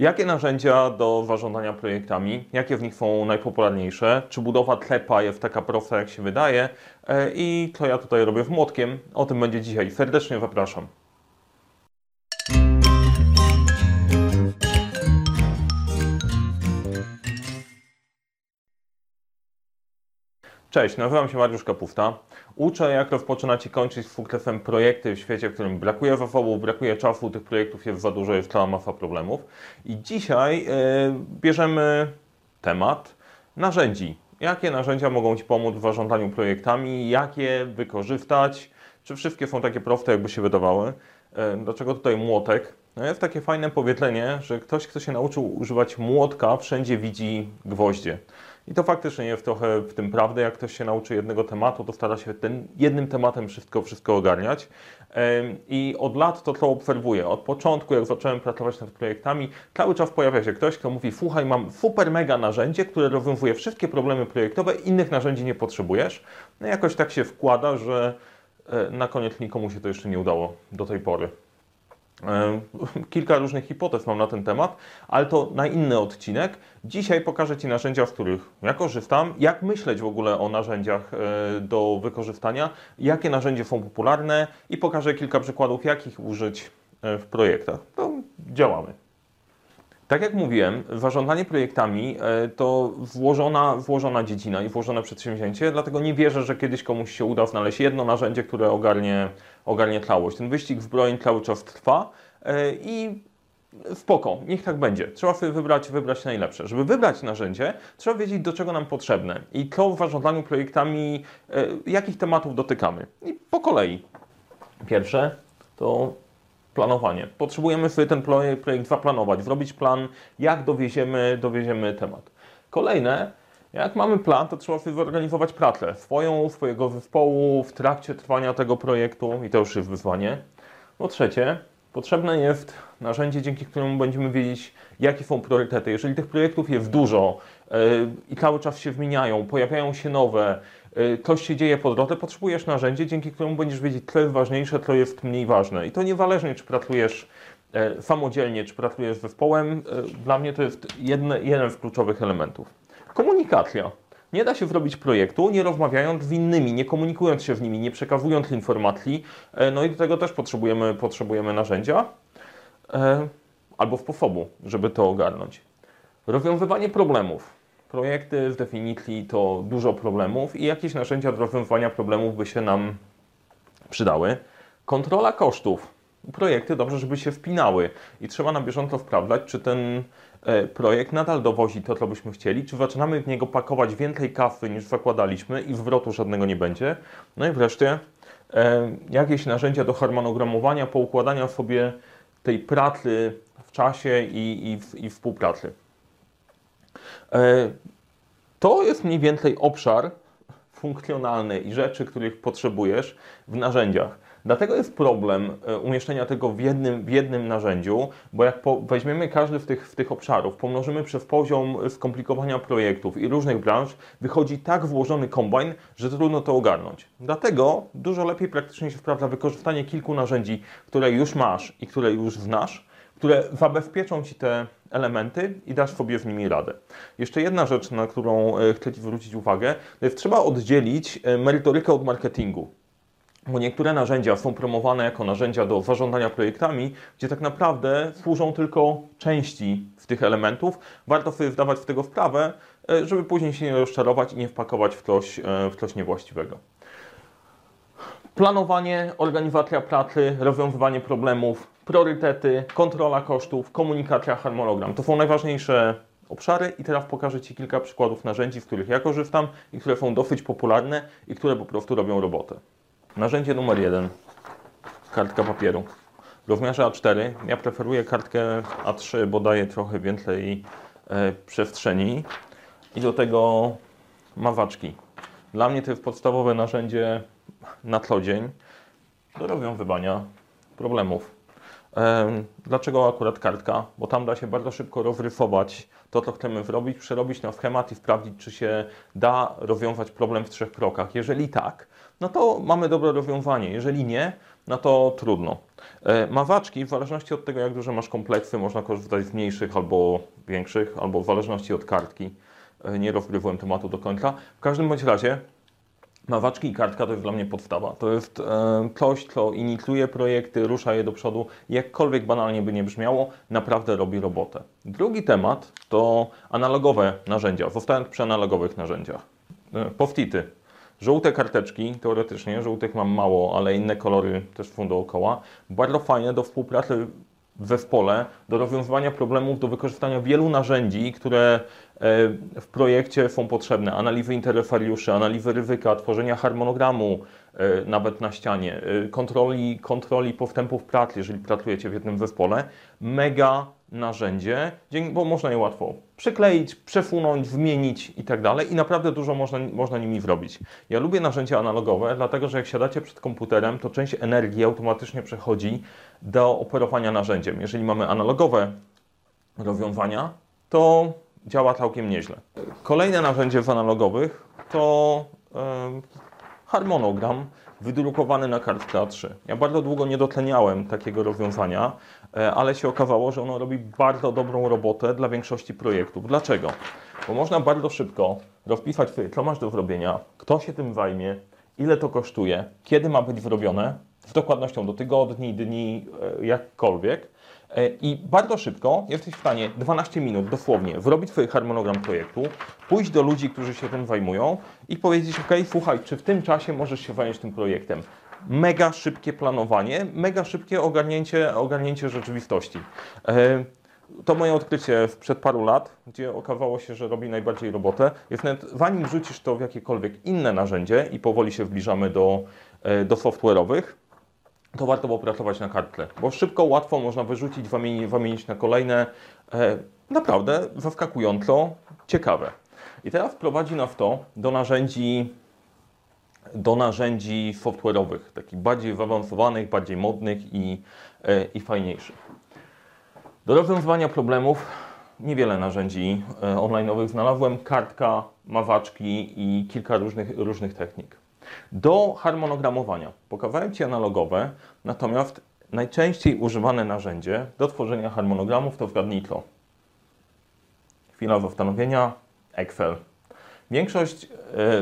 Jakie narzędzia do zarządzania projektami? Jakie w nich są najpopularniejsze? Czy budowa tlepa jest taka prosta, jak się wydaje? E, I co ja tutaj robię w młotkiem? O tym będzie dzisiaj. Serdecznie zapraszam. Cześć, nazywam się Mariusz Kapufta. Uczę, jak rozpoczynać i kończyć z sukcesem projekty w świecie, w którym brakuje zasobów, brakuje czasu, tych projektów jest za dużo, jest cała masa problemów. I dzisiaj yy, bierzemy temat narzędzi. Jakie narzędzia mogą Ci pomóc w zarządzaniu projektami, jak je wykorzystać, czy wszystkie są takie proste, jakby się wydawały. Yy, dlaczego tutaj młotek? No jest takie fajne powiedzenie, że ktoś, kto się nauczył używać młotka, wszędzie widzi gwoździe. I to faktycznie jest trochę w tym prawdy. Jak ktoś się nauczy jednego tematu, to stara się ten jednym tematem wszystko, wszystko ogarniać. I od lat to, co obserwuję, od początku, jak zacząłem pracować nad projektami, cały czas pojawia się ktoś, kto mówi: Słuchaj, mam super mega narzędzie, które rozwiązuje wszystkie problemy projektowe, innych narzędzi nie potrzebujesz. No i jakoś tak się wkłada, że e, na koniec nikomu się to jeszcze nie udało do tej pory. Kilka różnych hipotez mam na ten temat, ale to na inny odcinek. Dzisiaj pokażę Ci narzędzia, z których ja korzystam, jak myśleć w ogóle o narzędziach e, do wykorzystania, jakie narzędzia są popularne i pokażę kilka przykładów, jak ich użyć e, w projektach. To działamy. Tak jak mówiłem, zarządzanie projektami to włożona, włożona dziedzina i włożone przedsięwzięcie, dlatego nie wierzę, że kiedyś komuś się uda znaleźć jedno narzędzie, które ogarnie ogarnie całość. Ten wyścig zbrojeń cały czas trwa e, i spoko, niech tak będzie. Trzeba sobie wybrać, wybrać najlepsze. Żeby wybrać narzędzie, trzeba wiedzieć, do czego nam potrzebne i to w zarządzaniu projektami, e, jakich tematów dotykamy. I po kolei. Pierwsze to planowanie. Potrzebujemy sobie ten projekt zaplanować, zrobić plan, jak dowieziemy, dowieziemy temat. Kolejne jak mamy plan, to trzeba sobie zorganizować pracę swoją, swojego zespołu w trakcie trwania tego projektu i to już jest wyzwanie. Po trzecie, potrzebne jest narzędzie, dzięki któremu będziemy wiedzieć, jakie są priorytety. Jeżeli tych projektów jest dużo yy, i cały czas się zmieniają, pojawiają się nowe, coś się dzieje po drodze, potrzebujesz narzędzie, dzięki któremu będziesz wiedzieć, co jest ważniejsze, co jest mniej ważne. I to niezależnie, czy pracujesz yy, samodzielnie, czy pracujesz z zespołem, dla mnie to jest jedne, jeden z kluczowych elementów. Komunikacja. Nie da się zrobić projektu, nie rozmawiając z innymi, nie komunikując się z nimi, nie przekazując informacji. E, no i do tego też potrzebujemy, potrzebujemy narzędzia e, albo sposobu, żeby to ogarnąć. Rozwiązywanie problemów. Projekty z definicji to dużo problemów i jakieś narzędzia do rozwiązywania problemów by się nam przydały. Kontrola kosztów projekty dobrze, żeby się wpinały i trzeba na bieżąco sprawdzać, czy ten e, projekt nadal dowozi to, co byśmy chcieli, czy zaczynamy w niego pakować więcej kasy niż zakładaliśmy i zwrotu żadnego nie będzie. No i wreszcie e, jakieś narzędzia do harmonogramowania, poukładania sobie tej pracy w czasie i, i, i współpracy. E, to jest mniej więcej obszar funkcjonalny i rzeczy, których potrzebujesz w narzędziach. Dlatego jest problem e, umieszczenia tego w jednym, w jednym narzędziu, bo jak po, weźmiemy każdy z tych, z tych obszarów, pomnożymy przez poziom skomplikowania projektów i różnych branż, wychodzi tak włożony kombajn, że trudno to ogarnąć. Dlatego dużo lepiej praktycznie się sprawdza wykorzystanie kilku narzędzi, które już masz i które już znasz, które zabezpieczą Ci te elementy i dasz sobie z nimi radę. Jeszcze jedna rzecz, na którą e, chcę Ci zwrócić uwagę, to jest trzeba oddzielić e, merytorykę od marketingu bo niektóre narzędzia są promowane jako narzędzia do zarządzania projektami, gdzie tak naprawdę służą tylko części z tych elementów. Warto sobie zdawać w tego wprawę, e, żeby później się nie rozczarować i nie wpakować w coś, w coś niewłaściwego. Planowanie, organizacja pracy, rozwiązywanie problemów, priorytety, kontrola kosztów, komunikacja, harmonogram. To są najważniejsze obszary i teraz pokażę Ci kilka przykładów narzędzi, z których ja korzystam i które są dosyć popularne i które po prostu robią robotę. Narzędzie numer jeden. Kartka papieru. W rozmiarze A4. Ja preferuję kartkę A3, bo daje trochę więcej e, przestrzeni. I do tego mawaczki. Dla mnie to jest podstawowe narzędzie na co dzień do rozwiązywania problemów. Dlaczego akurat kartka? Bo tam da się bardzo szybko rozrysować to, co chcemy zrobić, przerobić na schemat i sprawdzić, czy się da rozwiązać problem w trzech krokach. Jeżeli tak, no to mamy dobre rozwiązanie. Jeżeli nie, no to trudno. E, mawaczki, w zależności od tego, jak duże masz kompleksy, można korzystać z mniejszych albo większych, albo w zależności od kartki. E, nie rozgrywałem tematu do końca. W każdym bądź razie Mawaczki i kartka to jest dla mnie podstawa. To jest e, coś, co inicjuje projekty, rusza je do przodu. Jakkolwiek banalnie by nie brzmiało, naprawdę robi robotę. Drugi temat to analogowe narzędzia. Zostając przy analogowych narzędziach. E, Poftity. Żółte karteczki, teoretycznie, żółtych mam mało, ale inne kolory też są dookoła. Bardzo fajne do współpracy w zespole, do rozwiązywania problemów, do wykorzystania wielu narzędzi, które w projekcie są potrzebne. Analizy interferiuszy, analizy ryzyka, tworzenia harmonogramu e, nawet na ścianie, e, kontroli, kontroli postępów pracy, jeżeli pracujecie w jednym zespole. Mega narzędzie, bo można je łatwo przykleić, przesunąć, wymienić i tak dalej i naprawdę dużo można, można nimi zrobić. Ja lubię narzędzia analogowe, dlatego że jak siadacie przed komputerem, to część energii automatycznie przechodzi do operowania narzędziem. Jeżeli mamy analogowe rozwiązania, to działa całkiem nieźle. Kolejne narzędzie w analogowych to yy, harmonogram wydrukowany na kartce A3. Ja bardzo długo nie dotleniałem takiego rozwiązania, e, ale się okazało, że ono robi bardzo dobrą robotę dla większości projektów. Dlaczego? Bo można bardzo szybko rozpisać co masz do zrobienia, kto się tym zajmie, ile to kosztuje, kiedy ma być zrobione, z dokładnością do tygodni, dni, e, jakkolwiek. E, I bardzo szybko jesteś w stanie 12 minut dosłownie wyrobić swój harmonogram projektu, pójść do ludzi, którzy się tym zajmują i powiedzieć: OK, słuchaj, czy w tym czasie możesz się zająć tym projektem? Mega szybkie planowanie, mega szybkie ogarnięcie, ogarnięcie rzeczywistości. E, to moje odkrycie sprzed paru lat, gdzie okazało się, że robi najbardziej robotę. Jest nawet, zanim wrzucisz to w jakiekolwiek inne narzędzie i powoli się zbliżamy do, do software'owych, to warto popracować na kartle, bo szybko, łatwo można wyrzucić, wymienić na kolejne. E, naprawdę zaskakująco ciekawe. I teraz prowadzi nas to do narzędzi, do narzędzi software'owych, takich bardziej zaawansowanych, bardziej modnych i, e, i fajniejszych. Do rozwiązywania problemów niewiele narzędzi e, online'owych znalazłem, kartka, mawaczki i kilka różnych, różnych technik. Do harmonogramowania pokazałem Ci analogowe, natomiast najczęściej używane narzędzie do tworzenia harmonogramów to zgadnij co. Chwila zastanowienia, Excel. Większość e,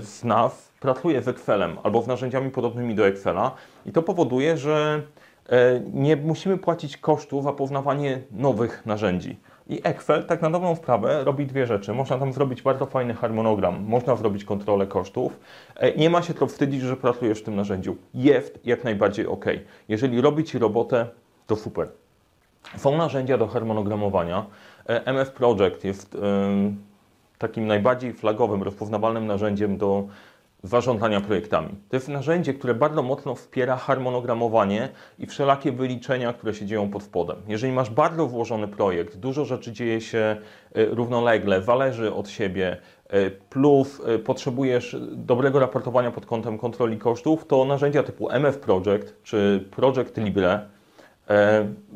z nas pracuje z Excelem albo z narzędziami podobnymi do Excela i to powoduje, że e, nie musimy płacić kosztów za poznawanie nowych narzędzi. I Excel tak na dobrą sprawę robi dwie rzeczy. Można tam zrobić bardzo fajny harmonogram, można zrobić kontrolę kosztów. E, nie ma się to wstydzić, że pracujesz w tym narzędziu. Jest jak najbardziej ok. Jeżeli robi Ci robotę, to super. Są narzędzia do harmonogramowania. E, MF Project jest takim najbardziej flagowym, rozpoznawalnym narzędziem do zarządzania projektami. To jest narzędzie, które bardzo mocno wspiera harmonogramowanie i wszelakie wyliczenia, które się dzieją pod spodem. Jeżeli masz bardzo włożony projekt, dużo rzeczy dzieje się e, równolegle, zależy od siebie, e, plus e, potrzebujesz dobrego raportowania pod kątem kontroli kosztów, to narzędzia typu MF Project czy Project Libre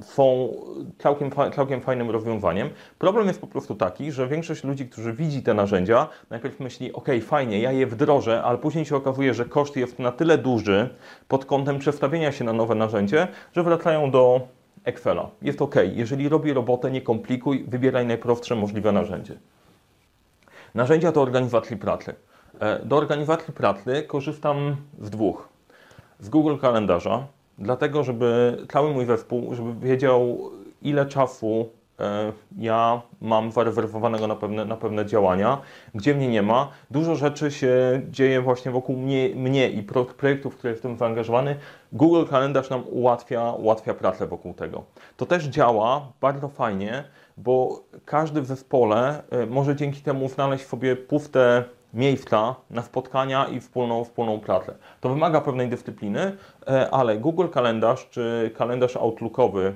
są całkiem, całkiem fajnym rozwiązaniem. Problem jest po prostu taki, że większość ludzi, którzy widzi te narzędzia, najpierw myśli, ok, fajnie, ja je wdrożę, ale później się okazuje, że koszt jest na tyle duży pod kątem przestawienia się na nowe narzędzie, że wracają do Excela. Jest ok, jeżeli robi robotę, nie komplikuj, wybieraj najprostsze możliwe narzędzie. Narzędzia do organizacji pracy. E, do organizacji pracy korzystam z dwóch. Z Google Kalendarza, dlatego żeby cały mój zespół, żeby wiedział ile czasu e, ja mam zarezerwowanego na pewne, na pewne działania, gdzie mnie nie ma. Dużo rzeczy się dzieje właśnie wokół mnie, mnie i projektów, które jestem zaangażowany. Google Kalendarz nam ułatwia, ułatwia pracę wokół tego. To też działa bardzo fajnie, bo każdy w zespole e, może dzięki temu znaleźć sobie puste miejsca na spotkania i wspólną, wspólną pracę. To wymaga pewnej dyscypliny, e, ale Google Kalendarz czy kalendarz Outlookowy,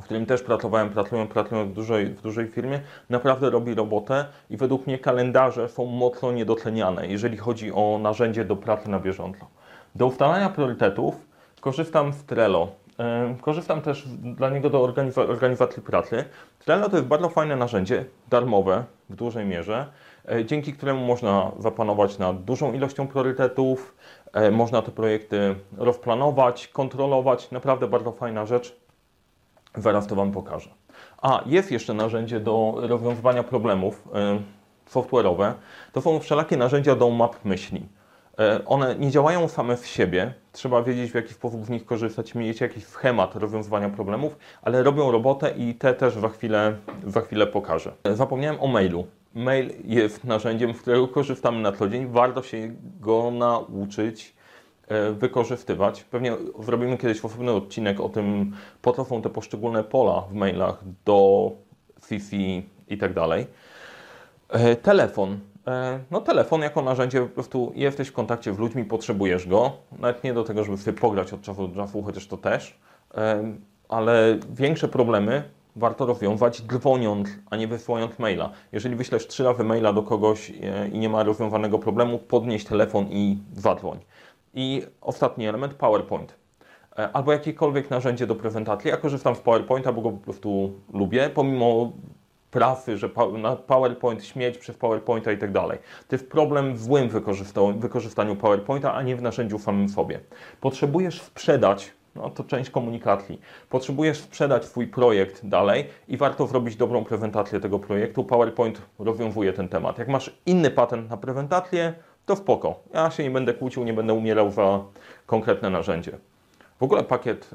w którym też pracowałem, pracując, pracując w, dużej, w dużej firmie, naprawdę robi robotę i według mnie kalendarze są mocno niedoceniane, jeżeli chodzi o narzędzie do pracy na bieżąco. Do ustalania priorytetów korzystam z Trello. E, korzystam też dla niego do organizacji pracy. Trello to jest bardzo fajne narzędzie, darmowe w dużej mierze, dzięki któremu można zapanować nad dużą ilością priorytetów, E, można te projekty rozplanować, kontrolować. Naprawdę bardzo fajna rzecz. Zaraz to Wam pokażę. A, jest jeszcze narzędzie do rozwiązywania problemów e, software'owe. To są wszelakie narzędzia do map myśli. E, one nie działają same w siebie, trzeba wiedzieć w jaki sposób z nich korzystać, mieć jakiś schemat rozwiązywania problemów, ale robią robotę i te też za chwilę, za chwilę pokażę. Zapomniałem o mailu. Mail jest narzędziem, z którego korzystamy na co dzień. Warto się go nauczyć e, wykorzystywać. Pewnie zrobimy kiedyś osobny odcinek o tym, po co są te poszczególne pola w mailach do CC i tak dalej. E, telefon. E, no telefon jako narzędzie, po prostu jesteś w kontakcie z ludźmi, potrzebujesz go. Nawet nie do tego, żeby sobie pograć od czasu do czasu, chociaż to też. Ale większe problemy warto rozwiązać dzwoniąc, a nie wysyłając maila. Jeżeli wyślesz trzy razy maila do kogoś e, i nie ma rozwiązanego problemu, podnieś telefon i zadzwoń. I ostatni element, PowerPoint. E, albo jakiekolwiek narzędzie do prezentacji. Ja korzystam z PowerPointa, bo go po prostu lubię, pomimo prasy, że na PowerPoint śmieć przez PowerPointa i tak dalej. To jest problem w złym wykorzystaniu PowerPointa, a nie w narzędziu samym sobie. Potrzebujesz sprzedać no to część komunikacji. Potrzebujesz sprzedać swój projekt dalej i warto zrobić dobrą prezentację tego projektu. PowerPoint rozwiązuje ten temat. Jak masz inny patent na prezentację, to spoko. Ja się nie będę kłócił, nie będę umierał za konkretne narzędzie. W ogóle pakiet,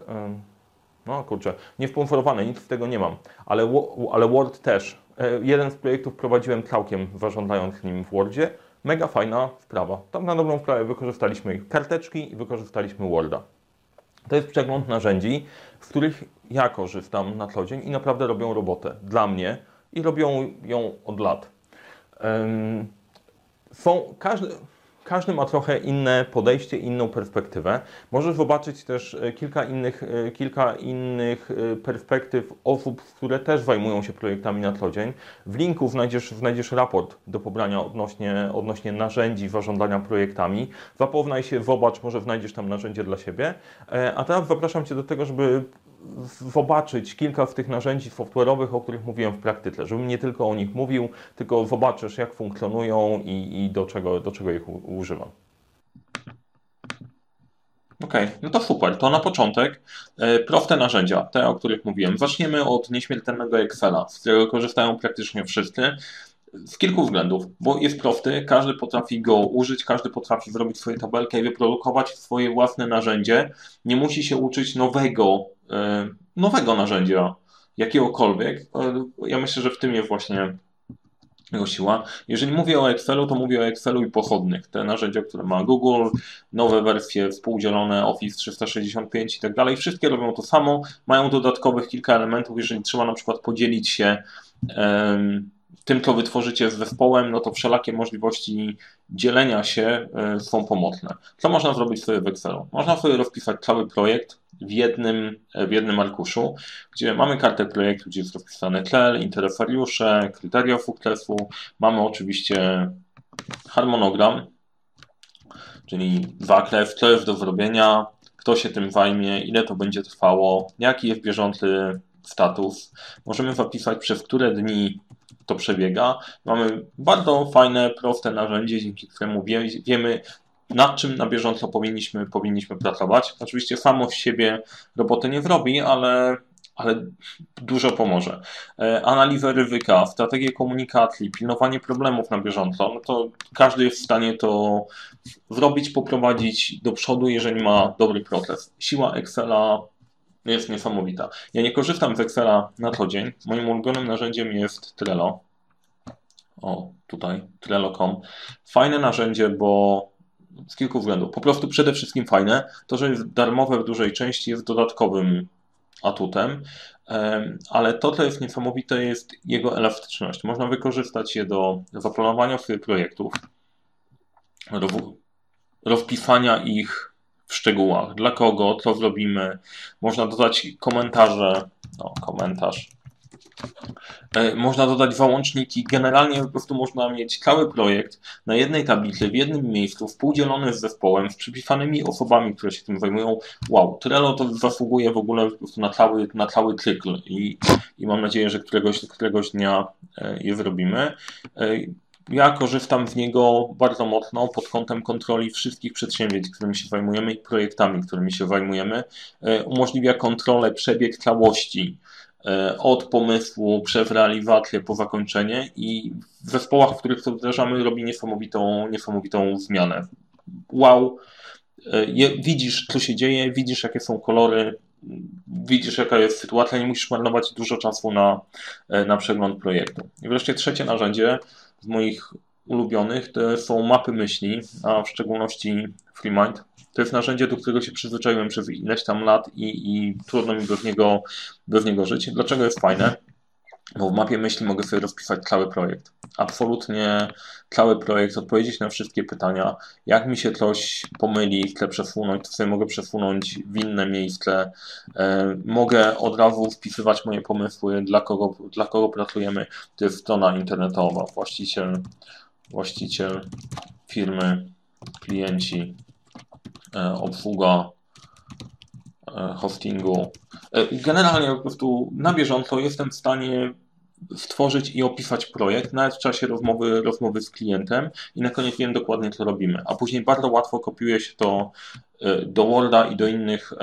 no kurczę, niesponsorowany, nic z tego nie mam, ale, ale Word też. E, jeden z projektów prowadziłem całkiem zarządzając nim w Wordzie. Mega fajna sprawa. Tam na dobrą sprawę wykorzystaliśmy karteczki i wykorzystaliśmy Worda. To jest przegląd narzędzi, z których ja korzystam na co dzień i naprawdę robią robotę dla mnie i robią ją od lat. Są, każdy, każdy ma trochę inne podejście, inną perspektywę. Możesz zobaczyć też e, kilka innych, e, kilka innych e, perspektyw osób, które też zajmują się projektami na co dzień. W linku znajdziesz, znajdziesz raport do pobrania odnośnie, odnośnie narzędzi zarządzania projektami. Zapoznaj się, zobacz, może znajdziesz tam narzędzie dla siebie. A teraz zapraszam Cię do tego, żeby zobaczyć kilka z tych narzędzi software'owych, o których mówiłem w praktyce, żebym nie tylko o nich mówił, tylko zobaczysz, jak funkcjonują i, i do, czego, do czego ich używam. Ok, no to super. To na początek e, proste narzędzia, te o których mówiłem. Zaczniemy od nieśmiertelnego Excela, z którego korzystają praktycznie wszyscy. Z kilku względów, bo jest prosty, każdy potrafi go użyć, każdy potrafi zrobić swoje tabelkę i wyprodukować swoje własne narzędzie. Nie musi się uczyć nowego, e, nowego narzędzia, jakiegokolwiek. E, ja myślę, że w tym jest właśnie jego siła. Jeżeli mówię o Excelu, to mówię o Excelu i pochodnych. Te narzędzia, które ma Google, nowe wersje współdzielone, Office 365 i tak dalej, wszystkie robią to samo, mają dodatkowych kilka elementów, jeżeli trzeba na przykład podzielić się tym, co wytworzycie z zespołem, no to wszelakie możliwości dzielenia się e, są pomocne. Co można zrobić sobie w Excelu? Można sobie rozpisać cały projekt w jednym, w jednym arkuszu, gdzie mamy kartę projektu, gdzie jest rozpisany cel, interesariusze, kryteria sukcesu, mamy oczywiście harmonogram, czyli zakres, co jest do zrobienia, kto się tym zajmie, ile to będzie trwało, jaki jest bieżący status. Możemy zapisać przez które dni to przebiega. Mamy bardzo fajne, proste narzędzie, dzięki któremu wie, wiemy, nad czym na bieżąco powinniśmy, powinniśmy pracować. Oczywiście samo z siebie roboty nie zrobi, ale, ale dużo pomoże. E, analiza ryzyka, strategie komunikacji, pilnowanie problemów na bieżąco, no to każdy jest w stanie to zrobić, poprowadzić do przodu, jeżeli ma dobry proces. Siła Excela jest niesamowita. Ja nie korzystam z Excela na co dzień. Moim ulubionym narzędziem jest Trello. O, tutaj, Trello.com. Fajne narzędzie, bo z kilku względów. Po prostu przede wszystkim fajne. To, że jest darmowe w dużej części jest dodatkowym atutem, ale to, co jest niesamowite, jest jego elastyczność. Można wykorzystać je do zaplanowania swoich projektów, rozpisania ich w szczegółach, dla kogo, co zrobimy. Można dodać komentarze, no, komentarz. E, można dodać załączniki. Generalnie po prostu można mieć cały projekt na jednej tablicy, w jednym miejscu, współdzielony z zespołem, z przypisanymi osobami, które się tym zajmują. Wow, Trello to zasługuje w ogóle po prostu na cały, na cały cykl i, i mam nadzieję, że któregoś, któregoś dnia e, je zrobimy. E, ja korzystam z niego bardzo mocno pod kątem kontroli wszystkich przedsięwzięć, którymi się zajmujemy i projektami, którymi się zajmujemy. E, umożliwia kontrolę przebieg całości e, od pomysłu przez realizację po zakończenie i w zespołach, w których to wdrażamy, robi niesamowitą, niesamowitą zmianę. Wow, widzisz, co się dzieje, widzisz, jakie są kolory, widzisz, jaka jest sytuacja, nie musisz marnować dużo czasu na, na przegląd projektu. I wreszcie trzecie narzędzie z moich ulubionych to są mapy myśli, a w szczególności FreeMind. To jest narzędzie, do którego się przyzwyczaiłem przez ileś tam lat i, i trudno mi bez niego, bez niego żyć. Dlaczego jest fajne? Bo w mapie myśli mogę sobie rozpisać cały projekt. Absolutnie cały projekt, odpowiedzieć na wszystkie pytania. Jak mi się coś pomyli, chcę przesunąć, to sobie mogę przesunąć w inne miejsce. E, mogę od razu wpisywać moje pomysły, dla kogo, dla kogo pracujemy. To jest strona internetowa, właściciel, właściciel firmy, klienci, e, obsługa hostingu. Generalnie po prostu na bieżąco jestem w stanie stworzyć i opisać projekt, nawet w czasie rozmowy, rozmowy z klientem i na koniec wiem dokładnie, co robimy. A później bardzo łatwo kopiuje się to e, do Worda i do innych,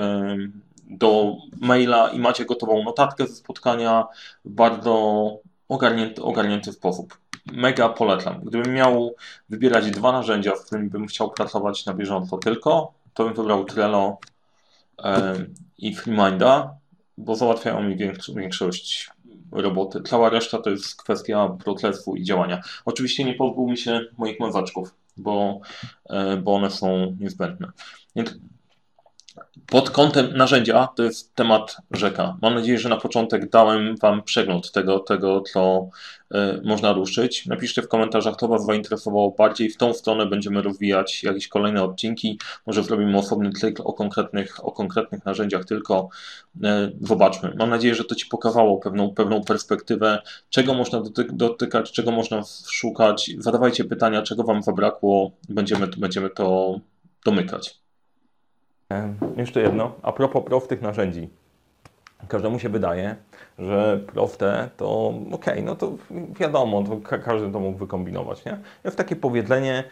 do maila i macie gotową notatkę ze spotkania w bardzo ogarnięty, ogarnięty sposób. Mega polecam. Gdybym miał wybierać dwa narzędzia, z którymi bym chciał pracować na bieżąco tylko, to bym wybrał Trello i FreeMinda, bo załatwiają mi większość roboty. Cała reszta to jest kwestia procesu i działania. Oczywiście nie pozbył mi się moich mazaczków, bo, e, bo one są niezbędne. Więc pod kątem narzędzia to jest temat rzeka. Mam nadzieję, że na początek dałem Wam przegląd tego, tego co y, można ruszyć. Napiszcie w komentarzach, co Was zainteresowało bardziej. W tą stronę będziemy rozwijać jakieś kolejne odcinki. Może zrobimy osobny cykl o konkretnych, o konkretnych narzędziach tylko. Y, zobaczmy. Mam nadzieję, że to Ci pokazało pewną, pewną perspektywę, czego można dotyk dotykać, czego można szukać. Zadawajcie pytania, czego Wam zabrakło. Będziemy, będziemy to domykać. Jeszcze jedno, a propos prostych narzędzi. Każdemu się wydaje, że proste to ok, no to wiadomo, to każdy to mógł wykombinować, nie? Jest takie powiedzenie,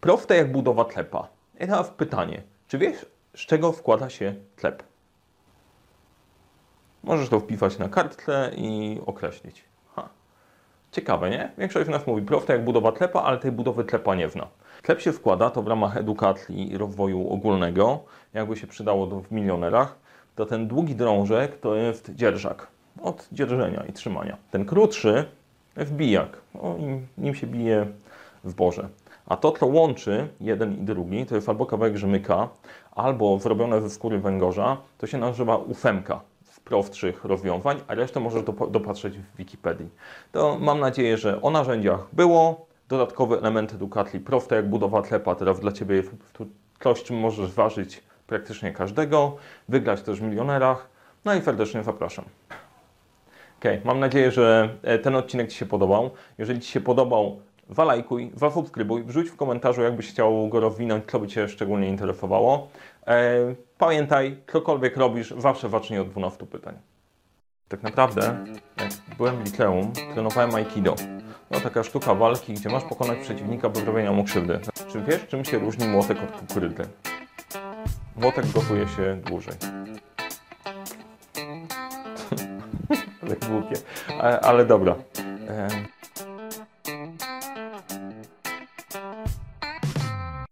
proste jak budowa klepa. I teraz pytanie, czy wiesz, z czego wkłada się klep? Możesz to wpisać na kartce i określić. Ha. Ciekawe, nie? Większość z nas mówi proste jak budowa klepa, ale tej budowy klepa nie zna. Klep się wkłada, to w ramach edukacji i rozwoju ogólnego, jakby się przydało to w milionerach, to ten długi drążek to jest dzierżak od dzierżenia i trzymania. Ten krótszy jest bijak, no, nim, nim się bije zboże. A to, co łączy jeden i drugi, to jest albo kawałek rzemyka, albo zrobione ze skóry węgorza, to się nazywa ufemka z prostszych rozwiązań, a resztę możesz dopatrzeć w Wikipedii. To mam nadzieję, że o narzędziach było, dodatkowy element edukacji, proste jak budowa klepa, teraz dla Ciebie jest coś, czym możesz ważyć praktycznie każdego, wygrać też w milionerach, no i serdecznie zapraszam. Ok, mam nadzieję, że e, ten odcinek Ci się podobał. Jeżeli Ci się podobał, walajkuj, zasubskrybuj, wrzuć w komentarzu, jakbyś chciał go rozwinąć, co by Cię szczególnie interesowało. E, pamiętaj, cokolwiek robisz, zawsze zacznij od 12 pytań. Tak naprawdę, jak byłem w liceum, trenowałem Aikido. No taka sztuka walki, gdzie masz pokonać przeciwnika bez robienia mu krzywdy. Czy wiesz, czym się różni młotek od kukurydzy? Młotek gotuje się dłużej. ale głupie. Ale, ale dobra.